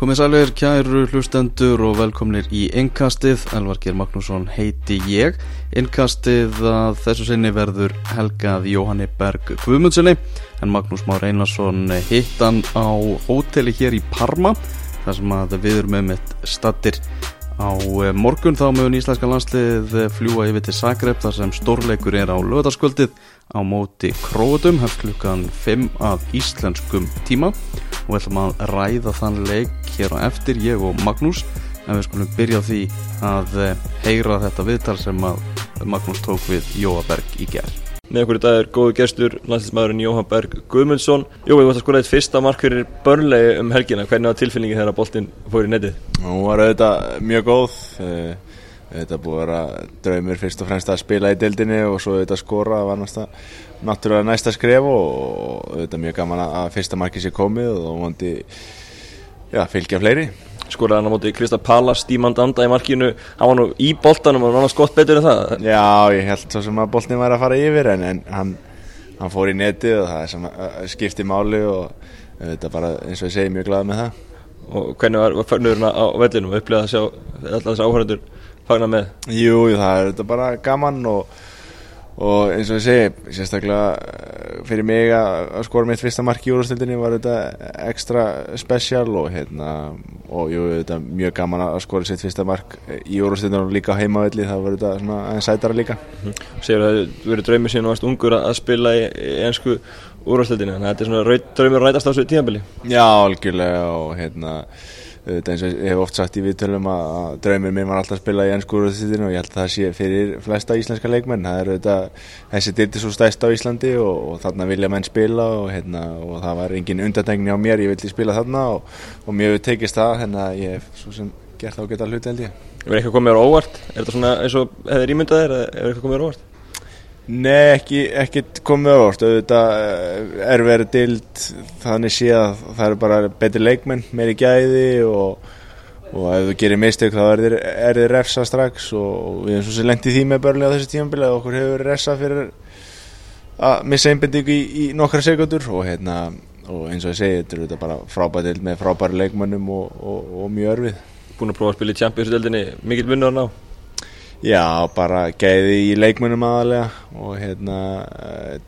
Komið sælir, kæru hlustendur og velkomnir í Innkastið. Elvar Geir Magnússon heiti ég. Innkastið að þessu sinni verður helgað Jóhanni Berg Guðmundssoni en Magnús Már Einarsson hittan á hóteli hér í Parma þar sem að við erum með mitt stattir á morgun þá mögum íslenska landslið fljúa yfir til Zagreb þar sem stórleikur er á löðarskvöldið á móti Króatum hefst klukkan 5 að íslenskum tíma. Og við ætlum að ræða þann leik hér á eftir ég og Magnús. En við skulum byrja því að heyra þetta viðtal sem að Magnús tók við Jóaberg í gerð Með okkur í dag er góðu gestur, landslýsmaðurinn Jóhann Berg Guðmundsson. Jói, þú ætti að skora eitt fyrsta mark fyrir börnlegi um helgina. Hvernig var tilfinningi þegar boltinn fór í netið? Hún var auðvitað mjög góð. Þetta búið að vera draumir fyrst og fremst að spila í deildinni og svo auðvitað skora. Það var náttúrulega, náttúrulega næsta skref og auðvitað mjög gaman að fyrsta marki sé komið og já, fylgja fleiri skoraði hann á móti Krista Pallas, Dímand Anda í markinu. Hann var nú í boltanum og hann var skott betur en það. Já, ég held svo sem að boltin var að fara yfir en, en hann, hann fór í neti og það sem skipti máli og þetta bara eins og ég segi mjög glada með það. Og hvernig var, var fagnurinn á vellinum? Að sjá alltaf þessi áhörður fagna með? Jú, það er þetta bara gaman og og eins og ég segi, sérstaklega fyrir mig að skora mitt fyrsta mark í úrstildinni var þetta ekstra spesial og hérna og jú, þetta mjög gaman að skora sitt fyrsta mark í úrstildinu og líka heimavelli það var þetta svona aðeins sætara líka mm -hmm. Segur það að þú verið draumið síðan og varst ungur að spila í, í ennsku úrstildinu þannig að þetta er svona draumið rætast á þessu tíðanbili Já, algjörlega og hérna þetta eins og ég hef oft sagt í viðtölum að draumir minn var alltaf að spila í ennskúruðstíðinu og ég held að það sé fyrir flesta íslenska leikmenn það eru þetta, þessi dyrti svo stæst á Íslandi og, og þarna vilja menn spila og, hérna, og það var engin undantegni á mér ég villi spila þarna og, og mér hefur tekist það þannig að ég hef svo sem gert þá geta hluti held ég Er eitthvað komið á óvart? Er þetta svona eins og hefur ímyndað þér eða er eitthvað komið á óvart? Nei, ekki, ekki komið ávart, auðvitað er verið dild þannig að það eru bara betri leikmenn, meiri gæði og, og ef þú gerir mistök þá er þið, refsa strax og við erum svo sem lendið því með börnlega á þessu tímanbili að okkur hefur refsa fyrir að missa einbindíku í, í nokkra sekundur og, hérna, og eins og ég segi, þetta er auðvitað bara frábært dild með frábæri leikmennum og, og mjög örfið. Búin að prófa að spila í Champions-deldinni, mikill vinnur ná? Já, bara gæði í leikmennum aðalega og hérna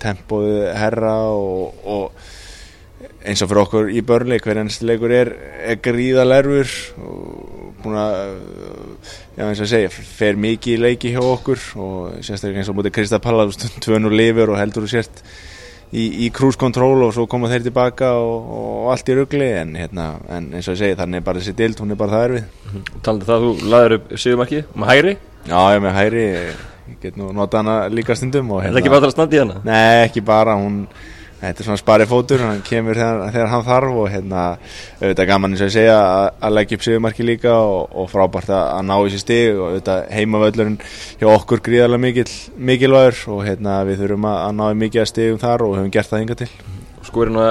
tempóðu herra og, og eins og fyrir okkur í börnli hverjans leikur er, er gríðalerfur og búin að já eins og að segja, fer mikið í leiki hjá okkur og sérstaklega eins og mútið Krista Palla tvönu lifur og heldur og sért í, í cruise control og svo koma þeir tilbaka og, og allt í ruggli en, hérna, en eins og að segja þannig er bara þessi dild, hún er bara það erfið mm -hmm. Talandi það, þú laður upp síðumarki með hægri Já, ég með hægri, ég get nú nota hana líka stundum Er það ekki bara að standa í hana? Nei, ekki bara, hún, þetta er svona spari fótur, hann kemur þegar, þegar hann þarf og hérna, auðvitað gaman eins og ég segja að, að leggja upp sigurmarki líka og, og frábært að, ná þessi stig og auðvitað heimavöllurinn hjá okkur gríðarlega mikil, mikilvægur og hérna við þurfum að, að ná mikið að stigum þar og höfum gert það yngar til. Skórið nú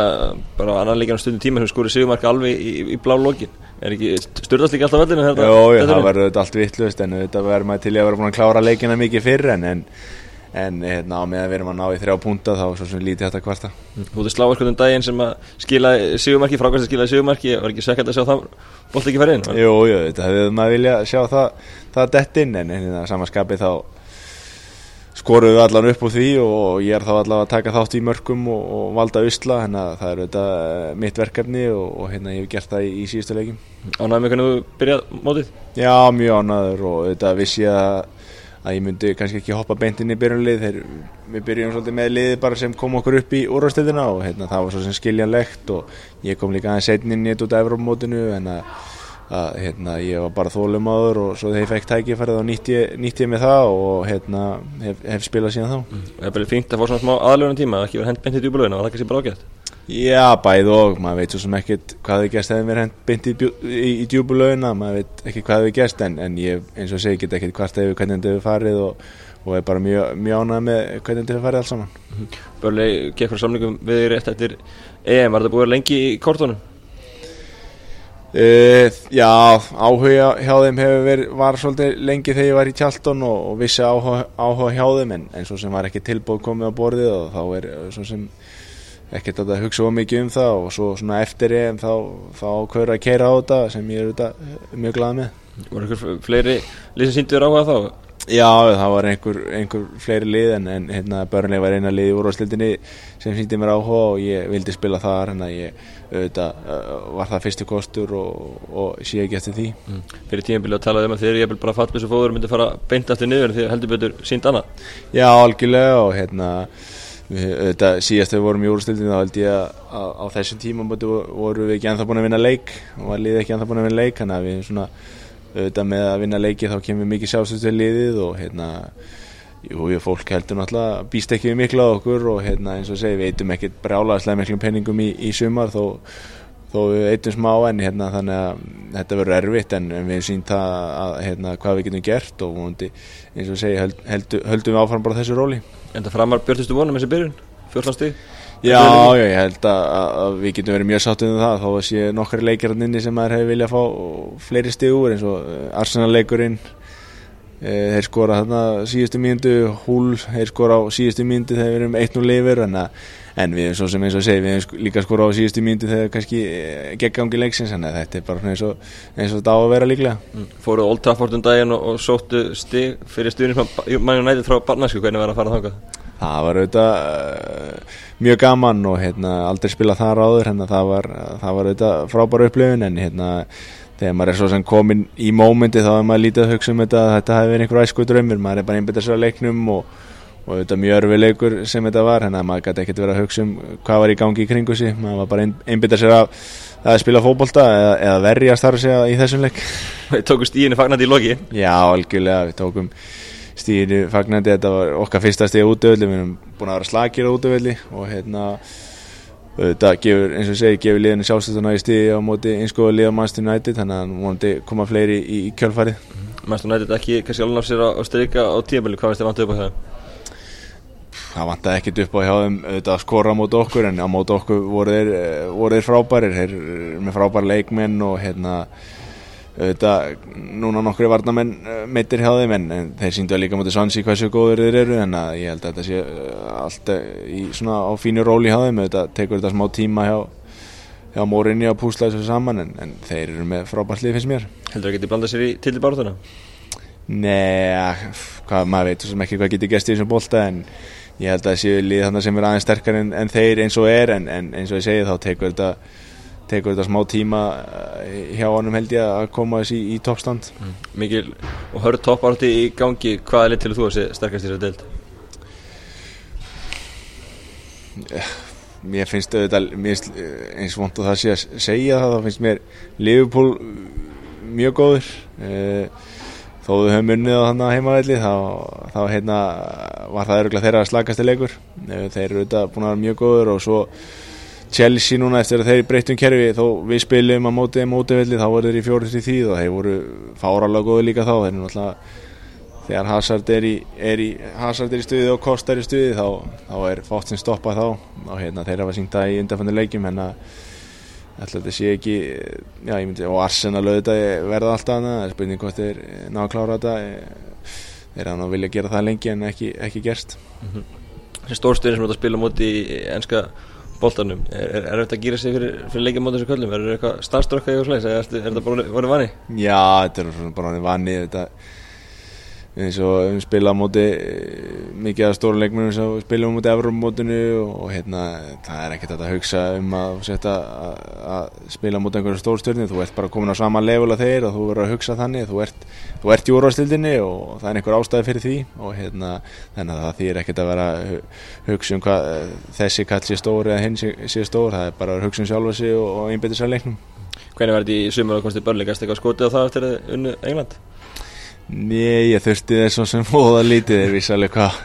bara annan líka stundum tíma sem skórið sigurmarki alveg í, í, í blá lokin. Er ekki styrtast líka alltaf völlinu? Jó, já, það verður þetta allt vittlust en þetta verður maður til að vera búin að klára leikina mikið fyrr en en, en hérna, með að við erum að ná í þrjá punta þá svo sem lítið þetta kvarta Þú ert slávarskvöldum daginn sem að skila sigumarki, frákvæmst að skila sigumarki var ekki svekkjand að sjá það bólt ekki færið inn? Jú, jú, þetta hefur maður vilja sjá það, það dett inn en hérna samanskapið þá skoruðu við allan upp úr því og ég er þá allavega að taka þátt í mörgum og, og valda usla, hérna það er þetta mitt verkefni og, og hérna ég hef gert það í, í síðustu leikim Ánægum með hvernig þú byrjað mótið? Já, mjög ánægur og þetta vissi ég að, að ég myndi kannski ekki hoppa beint inn í byrjunlið þegar við byrjum svolítið með liði bara sem kom okkur upp í úrvastöldina og hérna það var svo sem skiljanlegt og ég kom líka aðeins setn inn í þetta út af Evrópamótinu en að að hérna, ég var bara þólum áður og svo þegar ég fekk tækifærið þá nýtt ég, nýtt ég með það og hérna, hef, hef spilað síðan þá. Mm. Það er bara fínt að fá svona smá aðlöfnum tíma að ekki vera hend beint í djúbulögin og það er kannski bara ágætt? Já, bæð og, maður veit svo sem ekkert hvað þið gerst ef við erum hend beint í, í, í djúbulögin maður veit ekki hvað þið gerst en, en ég eins og segi get ekkert hvart ef hvernig þetta hefur farið og, og er bara mjög, mjög ánægð með hvernig þetta hefur farið alls saman. Mm Uh, já, áhuga hjá þeim verið, var svolítið lengi þegar ég var í Tjaldón og, og vissi áhuga, áhuga hjá þeim en, en svo sem var ekki tilbúið komið á borðið og þá er svo sem ekkert að hugsa of mikið um það og svo svona eftir EM þá, þá ákveður að keira á þetta sem ég er auðvitað mjög glad með Var einhver fleiri þér áhuga þá? Já, það var einhver, einhver fleiri lið en, en hérna, börnlega var eina lið í úrváðslildinni sem síndi mér áhuga og ég vildi spila þar en ég auðvitað uh, var það fyrstu kostur og, og sé ekki eftir því mm. Fyrir tímabili að tala um að þeir ég vil bara fallbísu fóður myndi fara beint eftir niður því heldur betur sínd annað Já, algjörlega og hérna auðvitað síðast þegar við vorum í úrstildinu þá held ég að, að á þessum tíma voru við ekki ennþá búin að vinna leik og var liðið ekki ennþá búin að vinna leik að auðvitað með að vinna leiki þá kemur mikið sjálfstöðt við liðið og hérna jú, jú, fólk heldur náttúrulega býst ekki við miklu á okkur og hérna eins og segi við eitum ekkert brjálaðslega miklum penningum í, í sumar þó, þó við eitum smá en hérna þannig að þetta verður erfitt en, við sínt það að hérna hvað við getum gert og vondi, eins og segi held, heldu, höldum við áfram bara þessu róli. En það framar björnustu vonum þessi byrjun, 14 stíð Já, já, ég held að, að við getum verið mjög sáttið um það að sé nokkari leikir hann inni sem maður hefur viljað fá fleiri stígur eins og eh, Arsenal leikurinn e, þeir skora þarna síðustu mínundu Húl, þeir skora á síðustu mínundu þegar við erum 1-0 leifir en, en við erum svo sem eins og segi, við erum líka skora á síðustu mínundu þegar kannski eh, geggangi leiksins en þetta er bara eins og, eins og þetta á að vera líklega mm. Fóruð Old Trafford um daginn og, og sóttu stíg fyrir stuðnismann mannum nætið frá barnasku, hvernig var að fara þákað? Það var auðvitað uh, mjög gaman og hérna, aldrei spila þar áður hérna, það, var, það var auðvitað frábæra upplifin en hérna, þegar maður er svo sem komin í mómenti þá er maður lítið að hugsa um þetta þetta hefði verið einhver æsku drömmir maður er bara einbitað sér að leiknum og, og auðvitað mjög örfi leikur sem þetta var hérna, maður gæti ekkert verið að hugsa um hvað var í gangi í kringu sig maður var bara einbitað sér að að spila fókbólta eða, eða verja að starfa sig í þessum leik. Við tókum stíðinu fagnandi í loki. Já, algjörlega, við tókum stíðinu fagnandi, þetta var okkar fyrsta stíð útöðli, við erum búin að vera slagir á útöðli og hérna þetta gefur, eins og segi, gefur liðinu sjálfstöðuna í stíði á móti einskoða liða Manchester United, þannig að vonandi koma fleiri í, í kjölfarið Manchester United ekki kannski alveg nátt sér að stryka á tíabili, hvað veist þið vantu upp á það? Það vantaði ekkert upp á hjá þeim auðvitað að skora á móti okkur en á móti okkur voru þeir, voru þeir frábærir, þeir með frábæri leikmenn og hérna auðvitað núna nokkru varnamenn eh, meittir hjá þeim en, en þeir síndu að líka mútið sansi hvað séu góður þeir eru en að ég held að þetta sé eh, allt í svona á fínu róli hjá þeim auðvitað tekur þetta smá tíma hjá, hjá mórinni að púsla þessu saman en, en þeir eru með frábært lið finnst mér Heldur það getið blandað sér í til í bárðuna? Nei, hvað, maður veit sem ekki hvað getið gæst í þessum bólta en ég held að það séu lið þannig sem er aðeins sterkar en, en þeir eins og er en eins og ég segi þá tekur þetta tekur þetta smá tíma eh, hjá honum held ég að koma þessi í, í toppstand mm. Mikil og hörð topparti í gangi hvað er litt til þú að sé sterkast í þessu deild? Mér finnst þetta eins vond og það sé að segja það þá finnst mér Liverpool mjög góður eh, þó við höfum unnið á þannig heimavelli þá, þá heitna, var það öruglega þeirra eh, þeir eru þetta búin að vera mjög góður og svo Chelsea núna eftir að þeir breytum kerfi þó við spilum að mótið mótiðvelli þá voru þeir í fjórið til tíð og þeir voru fáralega góði líka þá. Þeir eru náttúrulega þegar Hazard er í, í í stuði og Kost er í stuði þá, þá er fátt sem stoppa þá. Og hérna þeir hafa syngt það í undanföndu leikjum en að þetta sé ekki já, myndi, og Arsenal auðvitað verða alltaf hana það er spurning hvort þeir ná að klára þetta. Þeir er að vilja gera það lengi en ekki, ekki gerst. Mm -hmm. Stórstöðin sem ætti að spila múti í enska bóltanum er, þetta að gýra sig fyrir, fyrir leikja mót þessu köllum, er þetta eitthvað starfströkk eða eitthvað er, er þetta bara vanni? Já, þetta er bara vanni þetta eins og við spila á móti eh, mikið af stóru leikmennum sem spilum á móti Evrópamótinu og hérna það er ekkert að hugsa um að setja að spila á móti einhverju stórstjórni þú ert bara komin á sama level að þeir og þú verður að hugsa þannig, þú ert, þú ert í úrvastildinni og það er einhver ástæði fyrir því og hérna þannig að það þýr ekkert að vera að hugsa um hvað þessi kall sé stór eða hinn sé stór, það er bara að hugsa um sjálfa sig og, einbyrja sér leiknum. Hvernig var þetta í sumar og komst Nei, ég þurfti þess að sem hóða lítið þeir vissi alveg hvað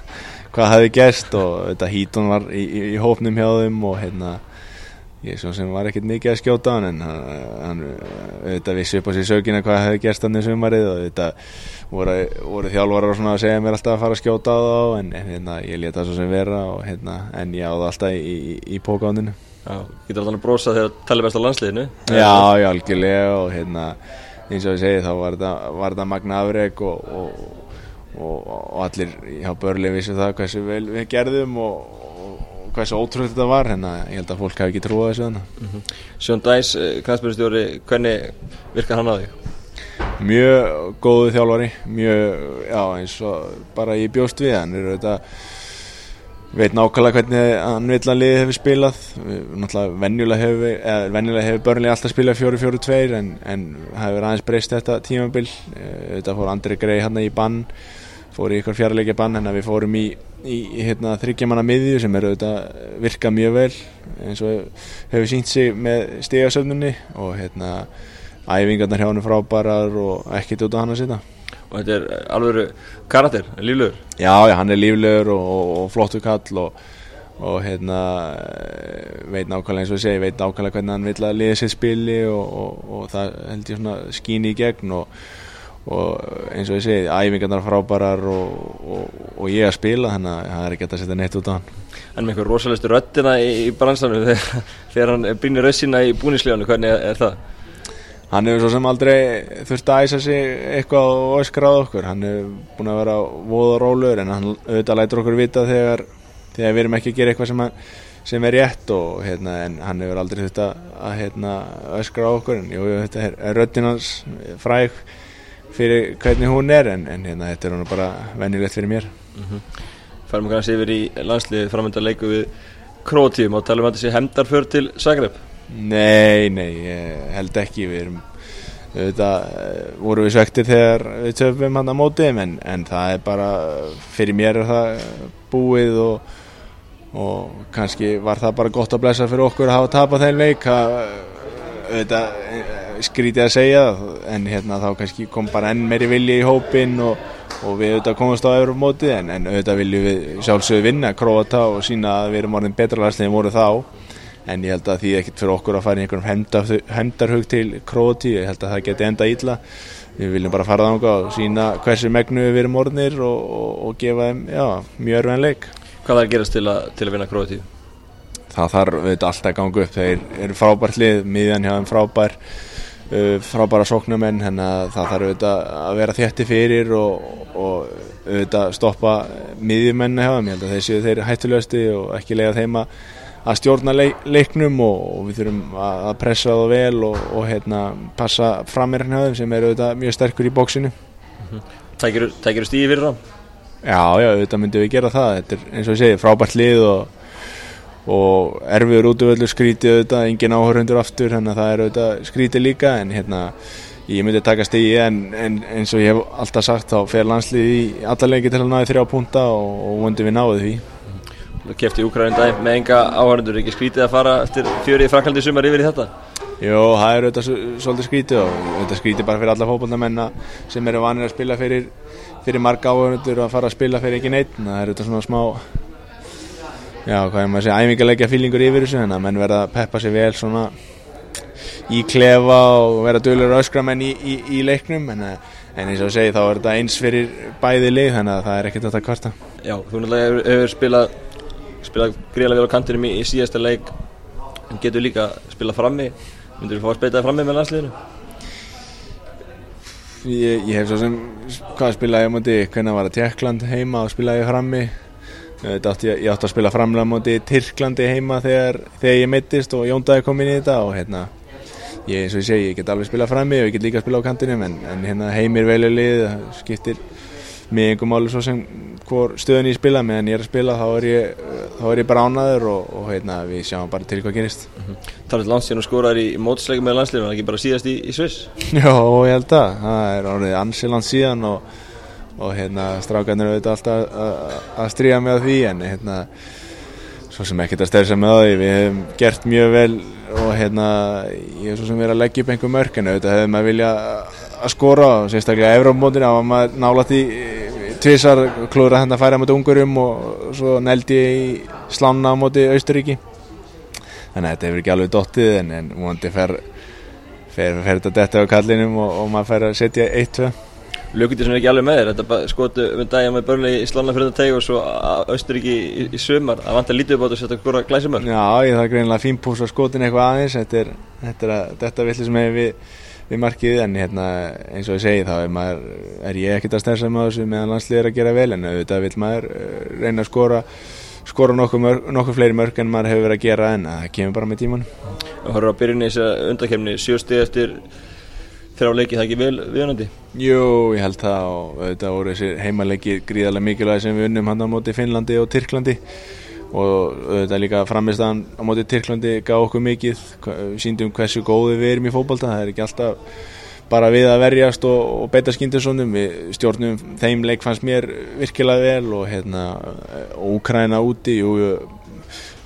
hva hefði gæst og þetta hítun var í, í, í hófnum hjá þeim og hérna ég svo sem var ekkert mikið að skjóta hann en hann auðvitað vissi upp á sér sökina hvað hefði gæst hann í sumarið og auðvitað voru, voru þjálfarar að segja mér alltaf að fara að skjóta á þá en hérna, ég leta það svo sem vera og, hérna, en ég áða alltaf í, í pókándinu Já, getur alltaf að brosa þegar það tala best á landsliðinu. Já, já, algjörlega og hérna eins og ég segi þá var þetta magna afreg og, og, og, og allir hjá börli vissu það hversu vel við gerðum og hversu ótrúið þetta var. En ég held að fólk hafi ekki trúið þessu þannig Sjón Dæs, knæspjörnstjóri, hvernig virkar hann á þig? Mjög góðu þjálfari, mjög, já eins og bara ég bjóst við hann er auðvitað veit nákvæmlega hvernig hann vil að liði hefur spilað. Náttúrulega venjulega hefur, hefur börnlega alltaf spilað 4-4-2 en, en hefur aðeins breyst þetta tímabil. Þetta fór Andri Grei hann í bann fór í ykkur fjárleikja bann en við fórum í, í, hérna, þryggjamanna miðju sem er auðvitað virkað mjög vel eins og hefur sínt sig með stegasöfnunni og hérna æfingarnar hjá hann frábærar og ekkert út á hann að sitja og þetta er alveg karakter, líflegur já, já, hann er líflegur og, og, og flottu kall og, og hérna veit nákvæmlega eins og ég segi veit nákvæmlega hvernig hann vil að liða sér spili og það held ég svona skín í gegn og eins og ég segi, æfingarnar frábærar og ég að spila þannig að það er ekki að setja neitt út á hann En með einhver rosalestu röttina í, í bransanum þegar, þegar hann byrnir rössina í búnislíðanu, hvernig er, er það? Hann hefur svo sem aldrei þurft að æsa sig eitthvað og öskrað okkur. Hann hefur búin að vera voð og rólur en hann auðvitað lætur okkur vita þegar, þegar við erum ekki að gera eitthvað sem, að, sem er rétt og hérna, hann hefur aldrei þurft að, hérna, öskra okkur. En jú, þetta er, er röttinans fræg fyrir hvernig hún er en, en hérna, þetta er hann bara venilegt fyrir mér. Mm -hmm. Færum kannski yfir í landsliðið framönda leiku við Krótíum og tala um að sé hemdarför til Zagreb. Nei, nei, ég held ekki við erum auðvitað voru við svektir þegar við töfum hann á mótið en, en það er bara fyrir mér er það búið og, og kannski var það bara gott að blessa fyrir okkur að hafa tapað þeim leik auðvitað skrítið að segja en hérna þá kannski kom bara enn meiri vilji í hópin og, og við auðvitað komast á öðrum mótið en, en auðvitað viljum við sjálfsögðu vinna. Króata og sína að við erum orðin betra landslegin voru þá en ég held að því ekkert fyrir okkur að fara í einhverjum hendarhug til Króti, ég held að það geti enda ílla við viljum bara fara þánga og sína hversu megnu við erum orðnir og, og, og gefa þeim, já, mjög örfæðan leik. Hvað þarf að gerast til að, til að vinna Króti? Það þarf auðvitað alltaf að ganga upp. Þeir eru frábært lið, miðjan hjá þeim frábær uh, frábæra sóknumenn það þarf auðvitað að vera þétti fyrir og, og auðvitað stoppa miðjumenni hjá þeim, ég held að þeir séu þeir hættulegasti og ekki lega þeim að að stjórna leik, leiknum og, og við þurfum að pressa það vel og, og hérna, passa frammeirinn á þeim sem eru auðvitað mjög sterkur í bóksinu mm -hmm. Tækir þú stíði fyrir það? Já, já, auðvitað myndum við gera það þetta er eins og ég segi, frábært lið og, og erfiður út af öllu skrítið auðvitað, engin áhörundur aftur þannig að það er auðvitað skrítið líka en hérna, ég myndi taka stíði en, en eins og ég hef alltaf sagt þá fer landslið í alla leiki til að náði þrjá punta og vondi við náðu því Úkræðin dag með enga áhörndur ekki skrítið að fara eftir fjörið í Fraklandi sumar yfir í þetta? Jó, það er auðvitað svolítið skrítið og auðvitað skrítið bara fyrir alla fókbólnamenn sem eru vanir að spila fyrir, fyrir marga áhörndur og að fara að spila fyrir ekki neitt það er auðvitað svona smá já, hvað er maður að segja, æfingarleikja fílingur yfir þessu þannig að menn verða að peppa sér vel svona í klefa og vera dölur öskramenn í, í, í leiknum en, en eins og segja þá er þetta eins fyrir bæði lið þannig að það er ekkert að kvarta Já, þú náttúrulega hefur spilað spilað greiðlega vel á kantinum í, í síðasta leik en getur líka spilað frammi. Myndur þú fá að speitaði frammi með landsliðinu? Ég, ég hef svo sem hvað spilaði á móti, hvernig var það? Tjekkland heima og spilaði frammi. Átti, ég átti að spila framlega á móti Tyrklandi heima þegar, þegar ég mittist og Jóndaði kom inn í þetta og hérna ég, eins og ég segi, ég get alveg spilað frammi og ég get líka spilað á kantinum en, en hérna heimir velulið, skiptir mig einhver máli svo sem hvor stöðun ég spila meðan ég er að spila þá er ég, þá er ég bara ánaður og, og heitna, við sjáum bara til hvað gerist mm -hmm. Talið landstíðan og skórar í mótsleikum með landsliðinu, ekki bara síðast í, í Sviss? Já, ég held að það er árið ansi landstíðan og, og hérna, strákarnir auðvitað alltaf að stríða með því en hérna, svo sem ekkert að stærsa með því við hefum gert mjög vel og hérna, ég hef svo sem verið að leggja upp einhver mörk en auðvitað hefur maður vilja að skora og sérstaklega Evrópmótin á að maður nála því tvísar klúður að hérna færa mot ungurum og svo nældi ég í slána á móti Austuríki þannig að þetta hefur ekki alveg dottið en, en múandi fer, fer, þetta detta á kallinum og, og maður fer að setja 1-2 Lukutir sem er ekki alveg með þér, þetta skotu um dagja með börnlega í slána fyrir þetta teg og svo Austuríki í, í sömar að vanta lítið upp á þetta og setja hvora glæsumör Já, ég það er greinilega fínpús á skotin eitthvað aðeins. Þetta er, þetta er, þetta er villi sem hefur við við markið en hérna, eins og ég segi þá er, maður, er ég ekkert að stærsa með þessu meðan landslið er að gera vel en auðvitað vil maður reyna að skora skora nokkuð, mörg, nokkuð fleiri mörg en maður hefur verið að gera en það kemur bara með tíman og horfður byrja í þess að undakefni sjösti eftir þrjá leiki það ekki vel viðanandi Jú, ég held það og þetta voru þessir heimalegi gríðarlega mikilvægi sem við unnum hann á móti Finnlandi og Tyrklandi og þetta líka framistæðan á móti Tyrklandi gaf okkur mikið síndum hversu góði við erum í fókbalta það er ekki alltaf bara við að verjast og, og beita skindisónum við stjórnum þeim leik fannst mér virkilega vel og hérna Úkræna úti jú,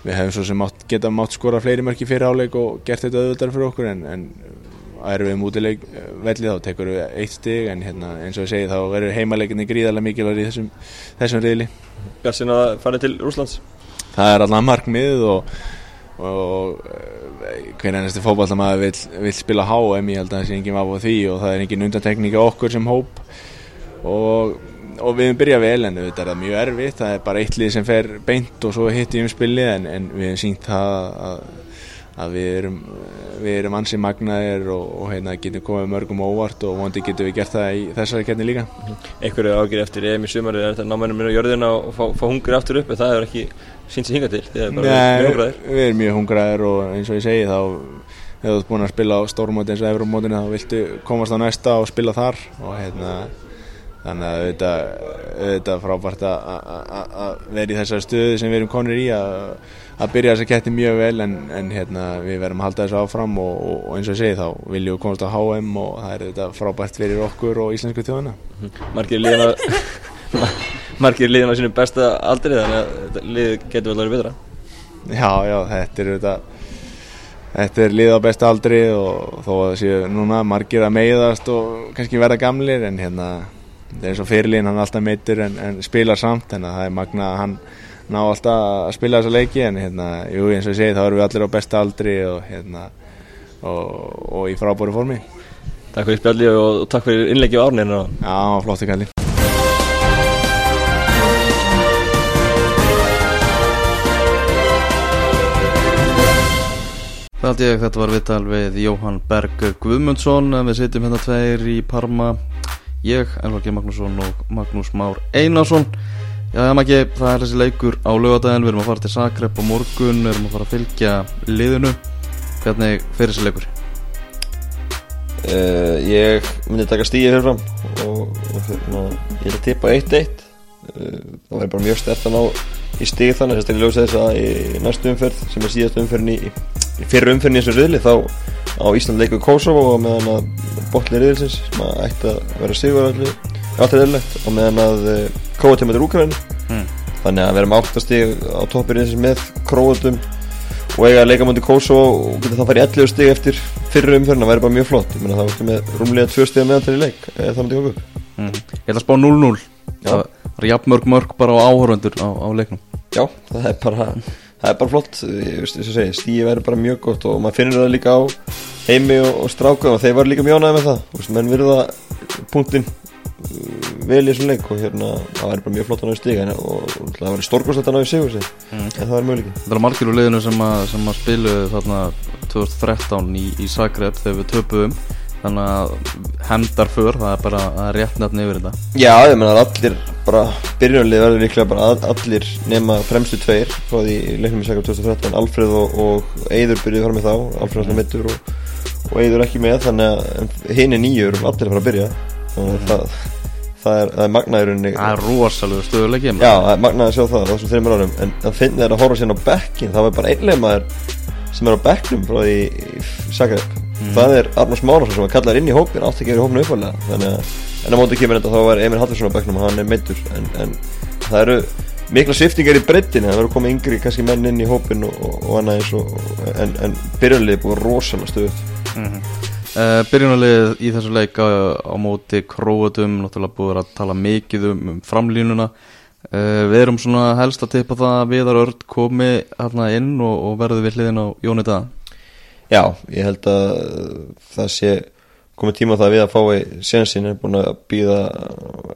við hefum svo sem átt, geta mátt skora fleiri mörki fyrir áleik og gert þetta auðvitað fyrir okkur en, en erum við mútileik vellið þá tekur við eitt stig en hérna, eins og ég segi þá verður heimaleikinni gríðarlega mikilvæg í þessum, þessum riðli Bjarsin að fara til Rúslands Það er alltaf markmið og og hvernig ennast fókballamæður vil, vil spila HM ég held að það sé enginn vaf á því og það er enginn undantekning á okkur sem hóp. Og, og við erum byrjað vel en þetta er mjög erfitt. Það er bara eitt lið sem fer beint og svo hitt í umspilli en, en við hefum sínt það að, að við erum við erum ansið magnaðir og, og hérna, getum komið mörgum óvart og vondi getum við gert það í þessari ketni líka. Einhverju ágjur eftir EM í sumari er þetta námennum minn á jörðina og fá, fá hungur aftur upp en það er ekki sínt sér hinga til er Nei, hungraðir. við erum mjög hungraðir og eins og ég segi þá hefur þú búin að spila á stórmóti eins og Eurómótinu þá viltu komast á næsta og spila þar og hérna þannig að er frábært að vera í þessari stöðu sem við erum konir í að, að byrja þess að ketti mjög vel en, en hérna, við verðum að halda þessu áfram og, og, og eins og ég segi þá viljum við komast á HM og það er þetta frábært fyrir okkur og íslensku liðan að margir liðan á sínum besta aldri þannig að lið getur vel að vera betra. Já, já, þetta er þetta Þetta er lið á besta aldri og þó að það séu núna margir að meiðast og kannski verða gamlir en hérna það er eins og fyrirlín hann er alltaf meittur en, en spilar samt en það er magna að hann ná alltaf að spila þessa leiki en hérna, jú eins og ég segi þá erum við allir á besta aldri og hérna og, og í frábóri formi. Takk fyrir spjalli og, og takk fyrir innleggi á árninu Já, flottu kalli. Það held ég að þetta var viðtal við Jóhann Berg Guðmundsson en við sitjum hérna tveir í Parma. Ég, Elvar G. Magnússon og Magnús Már Einarsson Já, er ekki, það er þessi leikur á lögadaginn við erum að fara til Zagreb á morgun við erum að fara að fylgja liðinu. Hvernig fyrir þessi leikur? uh, Ég myndi taka stíði fyrir fram og, og hérna, ég er að tippa 1-1 uh, það væri bara mjög stert að ná í stíð þannig að sérstaklega ljósa þess að í næstu umferð sem er síðast umferðin í, í fyrir umferðin í þessu riðli þá á Ísland leikur Kosovo og meðan að botli riðilsins sem að ætti að vera sigur allir alltaf riðlegt og meðan að Króatum er úkvæðin Mm. þannig að vera með áttastig á toppir riðilsins með Króatum og eiga að leika mútið Kosovo og geta það farið 11 stig eftir fyrir umferðin að vera bara mjög flott. Ég meina það var ekki með rúmlega 2 stig meðan til í leik. Eða það myndi okkur Mm. Ég ætla að spá 0-0 Já. Það er jafnmörg mörg bara á áhörvendur á, á leiknum. Já, það er bara það er bara flott, stíði verður bara mjög gott og maður finnir það líka á heimi og, og stráka og þeir var líka ánægði með það, menn virða punktin uh, vel í þessum leik og hérna, það væri bara mjög flott að náðu stiga og, og það væri stórkost að náðu sigur sig Mm. en það er möguleiki. Það er margir úr liðinu sem að, sem að spilu þarna 2013 í, í Zagreb þegar við töpuðum. Þannig að hendar för, það er bara er rétt nefn yfir þetta. Já, ég menna að allir bara byrjunarlið verður líklega bara að, allir nema fremstu tveir frá því í leiknum í Sækjum 2013 Alfreð og, og Eiður byrjuði fara með þá. Alfreð alltaf mittur og, og Eiður ekki með þannig að hinn er nýjur og allir að fara að byrja og það, það er, er magnaðurinn Það er rosalega stöðuleiki Já, magnaður að sjá það á þessum þreymur árum. En það finnir það að horfa sérna á bekkin það var bara einlega maður sem er á bekknum frá því í Zagreb það er Arnars Márásson sem var kallar inn í hópin ekki verið í hópinu að en á móti kemur þetta þá var Emil Hallarsson á bekknum og hann er meittur en, en það eru mikla sviftingar í breyttinu það verður komið yngri kannski menn inn í hópin og, og, og annað eins og en, en byrjunlið er búið rosalega stöðut mm -hmm. Uh, Byrjunarlið í þessu leik á, móti Króatum, náttúrulega búið að tala mikið um, um framlínuna. Uh, Við erum svona helst að tippa það að Viðar Örd komi hérna inn og, og verði við hliðin á Jóni Daða. Já, ég held að það sé komið tíma það við að fái sénsinn er búin að býða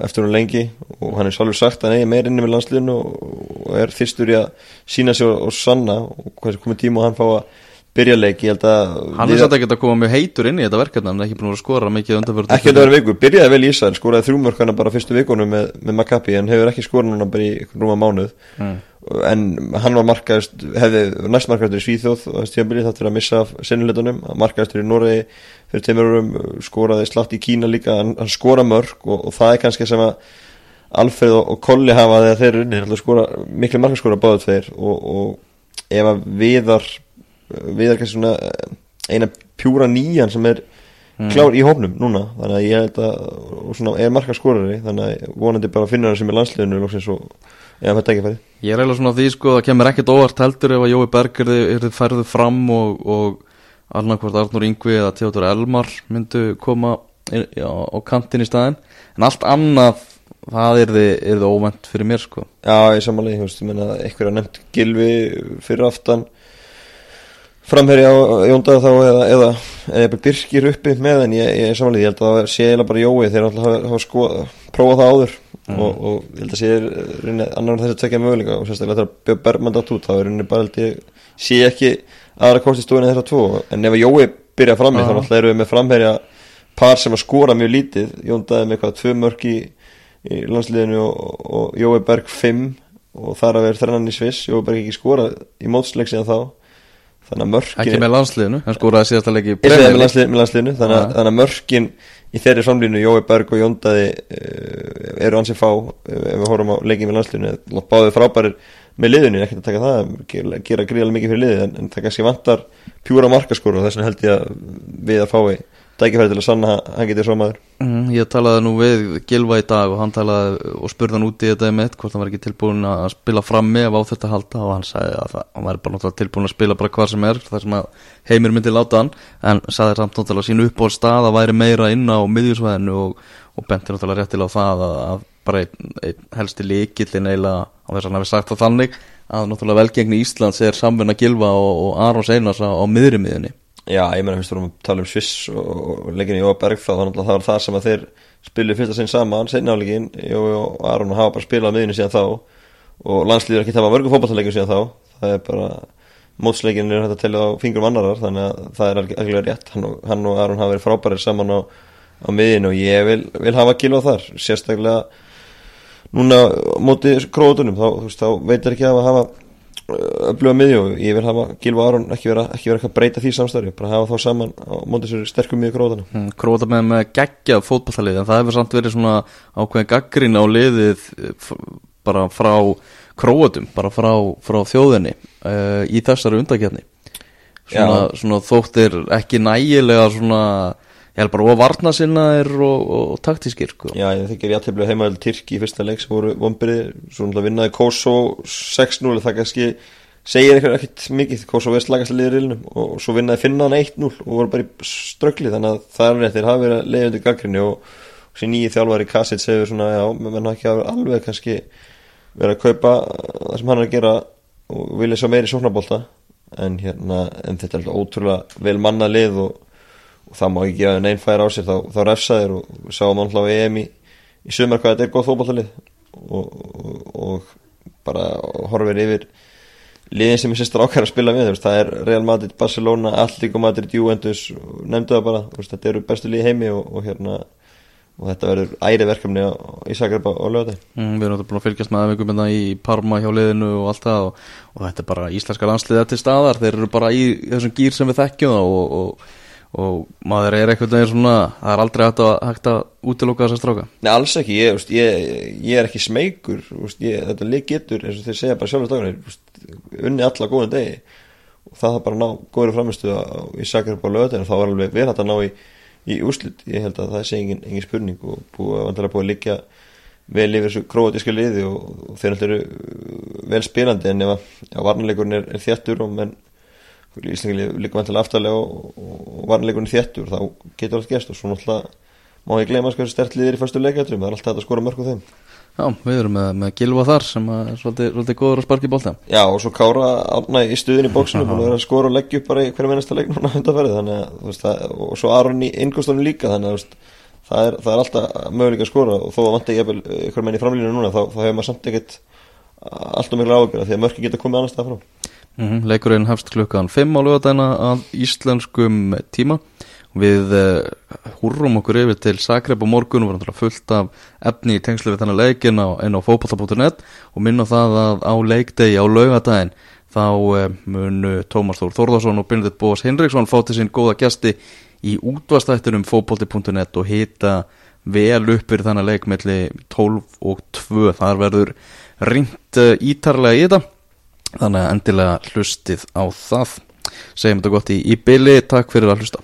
eftir hún lengi og hann er svolítið sagt að hann eigi meir inni með landsliðinu og er fyrstur í að sína sig og, og sanna og komið tíma og hann fá að byrja leik, ég held að Hann er satt ekki að koma mjög heitur inn í þetta verkefni hann er ekki búin að skora mikið undanfjörð ekki að það vera viku, byrjaði vel í Ísæl skoraði þrjúmörkana bara fyrstu vikunum með, með Maccabi en hefur ekki skorað núna bara í rúma mánuð mm. en hann var markaðist hefði næst markaðistur í Svíþjóð og þess tíðanbili þátt fyrir að missa sinnuleitunum markaðistur í Noregi fyrir teimurum skoraði slátt í Kína líka hann, hann skora mörg og, og það er kannski sem að Alfred og, Kolli hafa þegar þeir unni skora, miklu markaðskora báðu tveir og, og ef að viðar viðar kannski svona eh, eina pjúra nýjan sem er klár í hófnum núna. Þannig að ég held að og svona er markaðskorari þannig að vonandi bara finna hann sem er landsliðinu loksins og eða þetta ekki færi Ég er eiginlega svona því sko að kemur ekkert óvart heldur ef að Jói Berg er þið færðu fram og, og annarkvort Arnur Yngvi eða Theodor Elmar myndu koma í- á, á kantin í staðin en allt annað það er þið, er óvænt fyrir mér sko. Já, ég samanlega, ég veist, ég meina eitthvað er nefnt Gilvi fyrir aftan framherja á Jóndaða þá eða, eða, eða bara Birkir uppi með en ég, ég samanlega, ég held að það sé eiginlega bara Jói þeir alltaf hafa, hafa sko, prófað það áður og, og ég held að sé rinni, annar þess að tvekja möguleika og sérstaklega þegar Björn Bergman dátt út þá er rinni bara held ég sé ekki aðra kosti stóðin þessar tvo en ef að Jói byrja frammi Já. þá alltaf eru við með framherja par sem að skora mjög lítið. Jóndaði með eitthvað tvö mörk í, í landsliðinu og, og Jói Berg fimm og þar að vera þrennan í Sviss. Jói Berg ekki skorað í mótsleik síðan þá þannig að mörkin ekki með landsliðinu, hann í Ég segi Premier með, landsliðinu þannig, að- þannig að mörkin í þeirri framlínu Jói Berg og Jóndaði uh, eru ansið fá uh, ef við horfum á leikið með landsliðinu. Báðið frábærir með liðinu, ekkert að taka það gera, gera gríðarlega mikið fyrir liðið en, en það kannski vantar pjúra markaskóru og þess vegna held ég að við að fái tækifæri til að sanna að hann getið svo maður Mm, ég talaði nú við Gilva í dag og hann talaði og spurði hann út í þetta með hvort hann var ekki tilbúin að spila frammi ef á þetta halda og hann sagði að það, hann væri bara tilbúin að spila bara hvað sem er þar sem heimir myndi láta hann en sagði samt náttúrulega sínu upp á stað að væri meira inn á miðjusvæðinu og, og benti náttúrulega réttilega á það að, að bara einn, einn helsti líkillin eiginlega á þess að hann hafi sagt það þannig að náttúrulega velgengni Íslands er samvinna Gilva og, og Arons Einars á, á miðri miðjunni Já, ég meina, fyrst vorum að tala um Sviss og, og leikinu Jóa Berg þá þannig að það var það sem að þeir spilu fyrsta sinn saman, seinna áleikin Jói og Aron hafa bara spilað miðinu síðan þá og landslýður ekki tafa mörgum fótballtaleikjum síðan þá. Það er bara, mótsleikin er hægt að telja á fingrum annarar þannig að það er alveg rétt. Hann og, hann og Aron hafa verið frábærir saman á, á miðinu og ég vil, vil hafa gilva þar, sérstaklega núna á móti króðunum þá, þú veist, þá öfluga miðju og ég vil hafa Gilva Aron ekki vera, ekki vera eitthvað að breyta því samstarfi bara hafa þá saman á móti sér sterkum miðju króðuna Mm, Króta með með geggjað fótballtalið en það hefur samt verið svona ákveðin gaggrín á liðið eh, bara frá króatum, bara frá, frá þjóðinni uh, í þessari undakjarni svona, svona þóttir ekki nægilega svona ég held bara að varna sinna er og, og, og taktískir sko. Já, ég þykir ég aðtefnilega heimaðil Tyrki í fyrsta leik sem voru vonbyrði svo náttúrulega vinnaði Kosovo 6-0 það kannski segir eitthvað ekkert mikið Kosovo er slagast að liða riðlinum og svo vinnaði Finnan 1-0 og voru bara í ströggli þannig að það er rétt, þeir hafa verið að leiða undir gaggrinni og þessi nýji þjálfari Kassits hefur svona, já, menn ekki alveg kannski verið að kaupa það sem hann er að gera og vilja svo meiri sóknabólta en hérna, en þetta er alltaf ótrúlega vel manna lið og, og það má ekki gefa neinn færa á sér. Þá, þá refsaðir og við sáum alltaf EM í, í sumar hvað þetta er góð fótballtalið og, og, og bara horfir yfir liðin sem er sérst rákar að spila með veist, það er Real Madrid, Barcelona, Atlético Madrid, Juventus, nefndu það bara. Veist, þetta eru bestu lið heimi og, og hérna og þetta verður æri verkefni í Sagreba og lögði mm, við erum þetta búin að fylgjast með aðveikum í Parma hjá liðinu og allt það og, og þetta er bara íslenska landsliða til staðar. Þeir eru bara í þessum gýr sem við þekkjum það og, og, og maður er eitthvað neginn svona, það er aldrei hægt að, hægt að útiloka þessa stráka. Nei, alls ekki, ég, veist, ég, ég er ekki smeykur þetta lið getur, eins og þeir segja bara sjálfur dagarnir, unni alla góðan degi. Og það er bara ná góður framistu í Sagreba og lögði þá er alveg vel hægt að ná í, í úrslit. Ég held að það sé engin, engin spurning og búið, að liggja vel yfir þessu króatíska liði og, og þeir náttúrulega eru vel spilandi en ef að ja, varnarleikurinn er, er þjættur og menn Íslingi líka vantilega aftalega og, og, og varnarleikurinn er þjættur þá getur allt gerst og svo náttúrulega má ég gleyma sko stert liðir í fyrstu leikjátrum það er alltaf að skora mörg á þeim. Já, við erum með, með Gilva þar sem er svolítið, svolítið góður að sparki bólta Já og svo Kára átna í stuðin í bóksinu búin að vera að skora og leggja upp bara í hverju mennasta leik núna undanferði þannig að veist það og svo Aron í innkostunum líka þannig að veist það er, það er alltaf möguleika að skora og þó að vant ekki ykkur menn í framlýinu núna þá, þá hefur maður samt ekkert alltaf miklu ágjörða því að mörki geta komið annars það frá mm -hmm. Leikurinn hefst klukkan 5 á lögadæna að íslenskum tíma Við uh, húrrum okkur yfir til Sakrep og morgun og við erum fullt af efni í tengslu við þannig leikin á, á fókbalta.net og minna það að á leikdegi á laugadaginn þá uh, munu Tómas Þór Þórðarsson og Benedikt Bóas Hinriksson fá til sín góða gæsti í útvastættunum fókbalti.net og hita vel uppir þannig leik melli 12 og 2 þar verður ringt uh, ítarlega í þetta þannig að endilega hlustið á það. Segjum þetta gott í, í byli, takk fyrir að hlusta